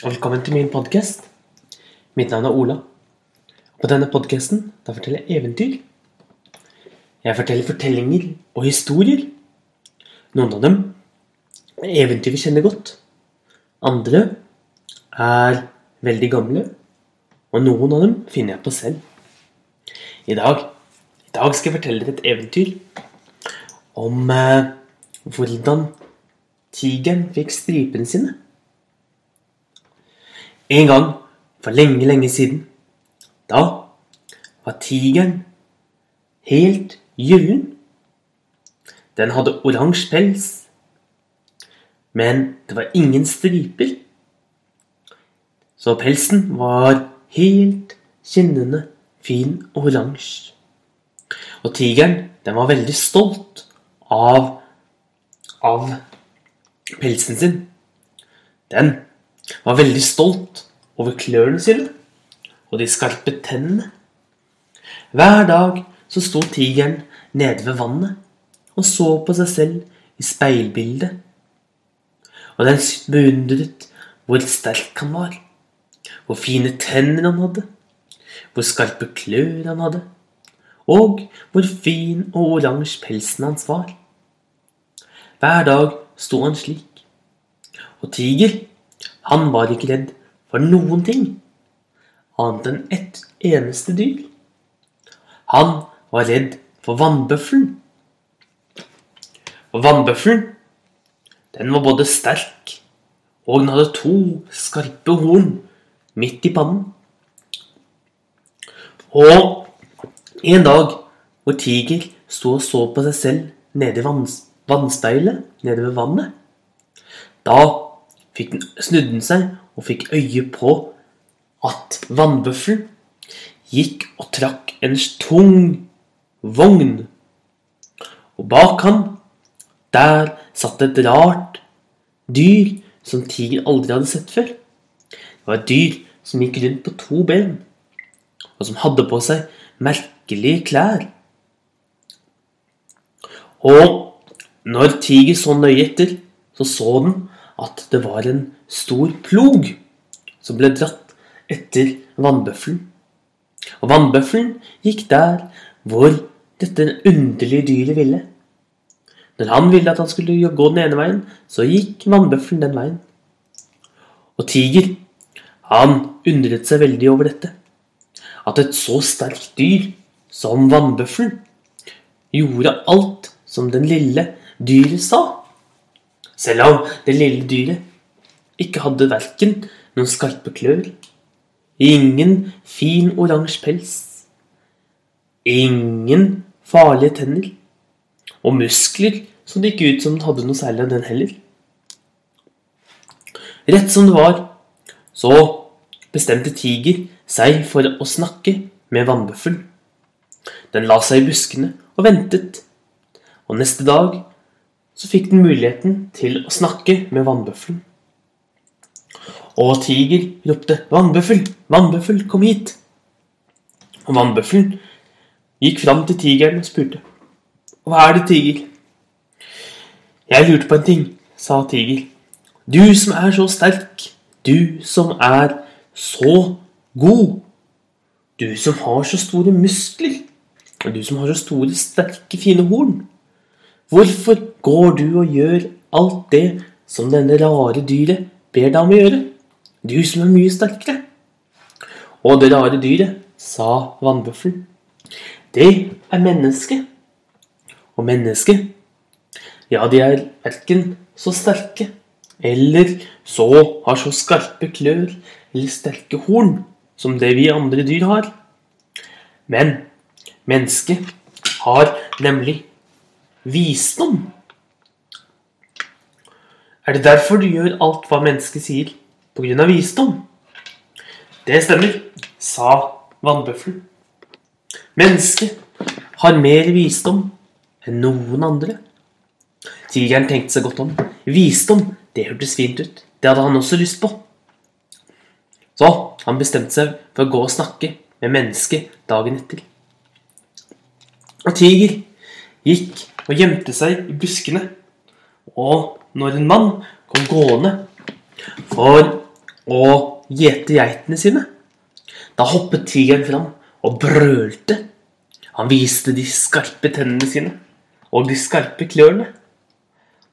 Velkommen til min podkast. Mitt navn er Ola. På denne podkasten forteller jeg eventyr. Jeg forteller fortellinger og historier. Noen av dem er eventyr vi kjenner godt. Andre er veldig gamle. Og noen av dem finner jeg på selv. I dag, i dag skal jeg fortelle dere et eventyr om eh, hvordan tigeren fikk stripene sine. En gang for lenge, lenge siden. Da var tigeren helt gyllen. Den hadde oransje pels, men det var ingen striper. Så pelsen var helt skinnende fin oransje. Og tigeren den var veldig stolt av, av pelsen sin. Den var veldig stolt over klørne sine og de skarpe tennene. Hver dag så sto tigeren nede ved vannet og så på seg selv i speilbildet. Og den beundret hvor sterk han var, hvor fine tenner han hadde, hvor skarpe klør han hadde, og hvor fin og oransje pelsen hans var. Hver dag sto han slik. Og Tiger han var ikke redd for noen ting annet enn ett eneste dyr. Han var redd for vannbøffelen. Og vannbøffelen, den var både sterk, og den hadde to skarpe horn midt i pannen. Og en dag hvor Tiger sto og så på seg selv nede i vannspeilet nede ved vannet, da snudde den seg og fikk øye på at vannbøffelen gikk og trakk en tung vogn. Og bak han, der satt et rart dyr som Tiger aldri hadde sett før. Det var et dyr som gikk rundt på to ben, og som hadde på seg merkelige klær. Og når Tiger så nøye etter, så så den at det var en stor plog som ble dratt etter vannbøffelen. Og vannbøffelen gikk der hvor dette underlige dyret ville. Når han ville at han skulle gå den ene veien, så gikk vannbøffelen den veien. Og Tiger, han undret seg veldig over dette. At et så sterkt dyr som vannbøffelen gjorde alt som den lille dyret sa. Selv om det lille dyret ikke hadde verken noen skarpe klør, ingen fin oransje pels, ingen farlige tenner, og muskler som det gikk ut som den hadde noe særlig av den heller. Rett som det var, så bestemte Tiger seg for å snakke med vannbøffelen. Den la seg i buskene og ventet, og neste dag så fikk den muligheten til å snakke med vannbøffelen. Og Tiger ropte 'Vannbøffel! Vannbøffel, kom hit!' Og vannbøffelen gikk fram til tigeren og spurte 'Hva er det, Tiger?' 'Jeg lurte på en ting', sa Tiger. 'Du som er så sterk, du som er så god, du som har så store muskler, og du som har så store, sterke, fine horn' Hvorfor går du og gjør alt det som denne rare dyret ber deg om å gjøre? Du som er mye sterkere. Og det rare dyret, sa vannbøffelen, det er mennesket. Og mennesket, ja, de er verken så sterke eller så har så skarpe klør eller sterke horn som det vi andre dyr har. Men mennesket har nemlig visdom. Er det derfor du gjør alt hva mennesket sier, på grunn av visdom? Det stemmer, sa vannbøffelen. Mennesket har mer visdom enn noen andre. Tigeren tenkte seg godt om. Visdom, det hørtes fint ut. Det hadde han også lyst på. Så han bestemte seg for å gå og snakke med mennesket dagen etter. Og Tiger gikk og gjemte seg i buskene. Og når en mann kom gående for å gjete geitene sine. Da hoppet tigeren fram og brølte. Han viste de skarpe tennene sine og de skarpe klørne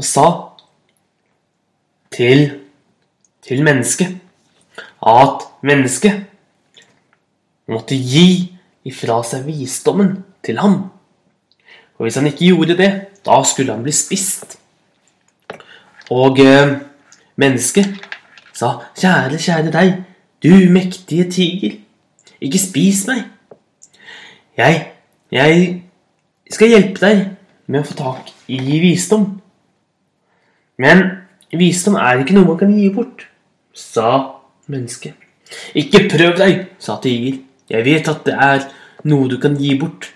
og sa til, til mennesket at mennesket måtte gi ifra seg visdommen til ham. Og hvis han ikke gjorde det, da skulle han bli spist. Og eh, mennesket sa, kjære, kjære deg, du mektige tiger, ikke spis meg. Jeg, jeg skal hjelpe deg med å få tak i visdom. Men visdom er ikke noe man kan gi bort, sa mennesket. Ikke prøv deg, sa tiger. Jeg vet at det er noe du kan gi bort.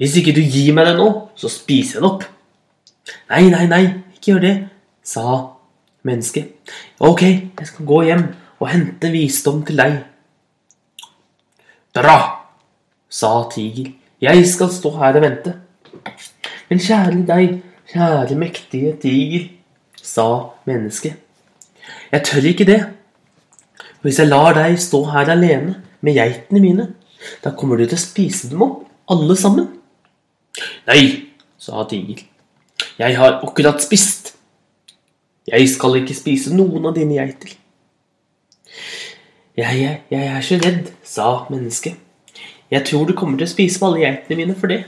Hvis ikke du gir meg det nå, så spiser jeg det opp. Nei, nei, nei, ikke gjør det, sa mennesket. Ok, jeg skal gå hjem og hente visdom til deg. Dra, sa Tiger. Jeg skal stå her og vente. Men kjære deg, kjære mektige Tiger, sa mennesket. Jeg tør ikke det. Hvis jeg lar deg stå her alene med geitene mine, da kommer du til å spise dem opp, alle sammen. Nei, sa Tiger. Jeg har akkurat spist. Jeg skal ikke spise noen av dine geiter. Jeg, jeg, jeg er så redd, sa mennesket. Jeg tror du kommer til å spise på alle geitene mine for det.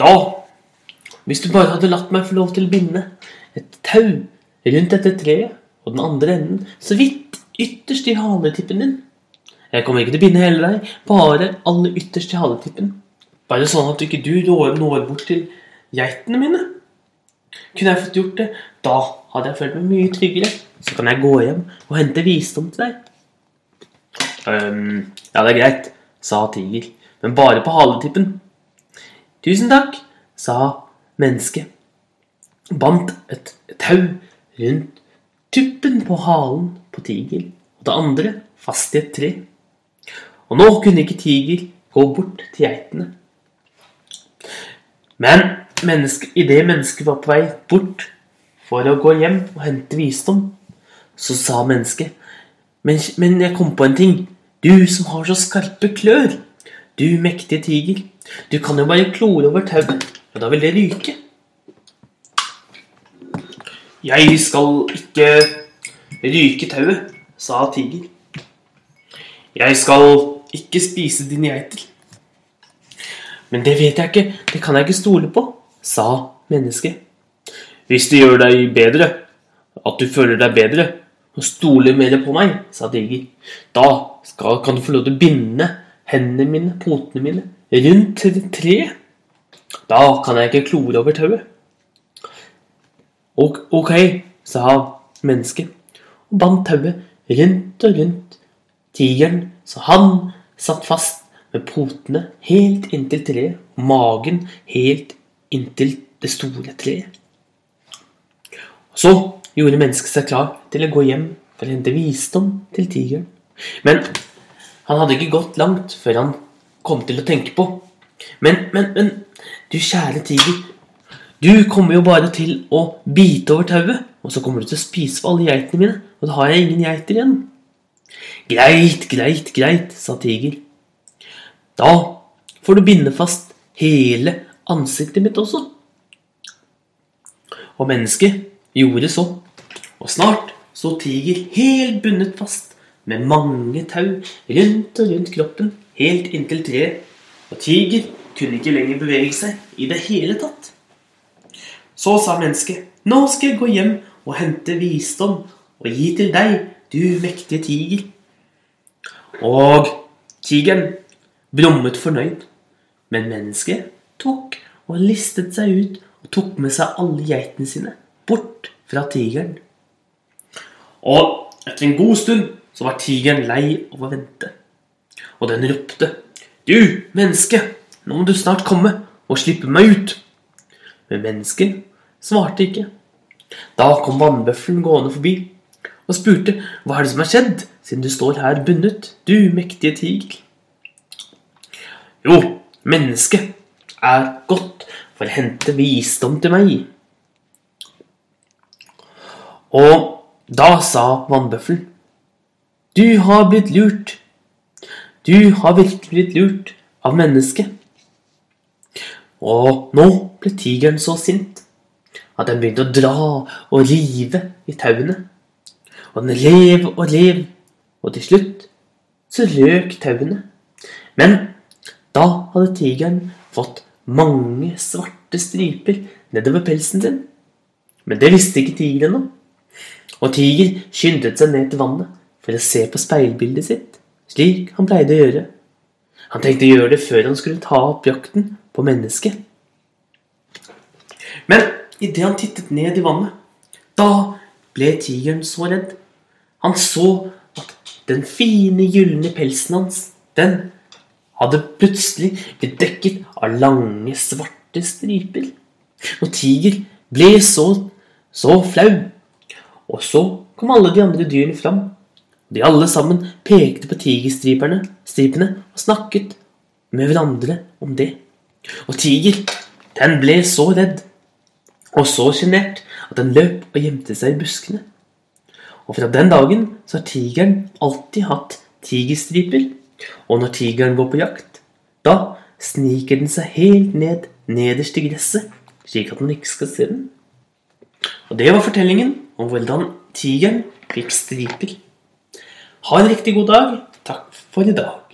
Da, hvis du bare hadde latt meg få lov til å binde et tau rundt dette treet og den andre enden så vidt ytterst i haletippen din Jeg kommer ikke til å binde hele deg, bare aller ytterst i haletippen. Bare sånn at du ikke du når bort til geitene mine. Kunne jeg fått gjort det, da hadde jeg følt meg mye tryggere. Så kan jeg gå hjem og hente visdom til deg. Um, ja, det er greit, sa Tiger, men bare på haletippen. Tusen takk, sa mennesket. Bandt et tau rundt tuppen på halen på Tiger, og det andre fast i et tre. Og nå kunne ikke Tiger gå bort til geitene. Men menneske, idet mennesket var på vei bort for å gå hjem og hente visdom, så sa mennesket men, men jeg kom på en ting. Du som har så skarpe klør. Du mektige tiger. Du kan jo bare klore over tauet, og da vil det ryke. Jeg skal ikke ryke tauet, sa tiger. Jeg skal ikke spise dine geiter. Men det vet jeg ikke, det kan jeg ikke stole på, sa mennesket. Hvis det gjør deg bedre, at du føler deg bedre, og stoler mer på meg, sa Diger, da skal, kan du få lov til å binde hendene mine, potene mine, rundt treet. Da kan jeg ikke klore over tauet. Ok, sa mennesket, og bandt tauet rundt og rundt tigeren, så han satt fast med potene helt inntil treet og magen helt inntil det store treet. Så gjorde mennesket seg klar til å gå hjem for å hente visdom til tigeren. Men han hadde ikke gått langt før han kom til å tenke på Men, men, men, du kjære tiger, du kommer jo bare til å bite over tauet, og så kommer du til å spise for alle geitene mine, og da har jeg ingen geiter igjen. Greit, greit, greit, sa tiger. Da får du binde fast hele ansiktet mitt også. Og mennesket gjorde så, og snart sto Tiger helt bundet fast med mange tau rundt og rundt kroppen, helt inntil treet, og Tiger kunne ikke lenger bevege seg i det hele tatt. Så sa mennesket, nå skal jeg gå hjem og hente visdom og gi til deg, du mektige tiger. Og tigeren brummet fornøyd. Men mennesket tok og listet seg ut og tok med seg alle geitene sine bort fra tigeren. Og etter en god stund så var tigeren lei av å vente. Og den ropte, 'Du, menneske, nå må du snart komme og slippe meg ut.' Men mennesket svarte ikke. Da kom vannbøffelen gående forbi og spurte, 'Hva er det som har skjedd, siden du står her bundet, du mektige tiger?' Jo, mennesket er godt for hente visdom til meg. Og da sa vannbøffelen, du har blitt lurt. Du har virkelig blitt lurt av mennesket. Og nå ble tigeren så sint at den begynte å dra og rive i tauene. Og den rev og rev, og til slutt så røk tauene. Men da hadde tigeren fått mange svarte striper nedover pelsen sin. Men det visste ikke tigeren ennå. Og Tiger skyndet seg ned til vannet for å se på speilbildet sitt, slik han pleide å gjøre. Han tenkte å gjøre det før han skulle ta opp jakten på mennesket. Men idet han tittet ned i vannet, da ble tigeren så redd. Han så at den fine, gylne pelsen hans, den hadde plutselig blitt dekket av lange, svarte striper. Og Tiger ble så, så flau. Og så kom alle de andre dyrene fram. De alle sammen pekte på tigerstripene og snakket med hverandre om det. Og Tiger, den ble så redd og så sjenert at den løp og gjemte seg i buskene. Og fra den dagen så har tigeren alltid hatt tigerstriper. Og når tigeren går på jakt, da sniker den seg helt ned nederst i gresset, slik at man ikke skal se den. Og det var fortellingen om hvordan tigeren fikk striper. Ha en riktig god dag. Takk for i dag.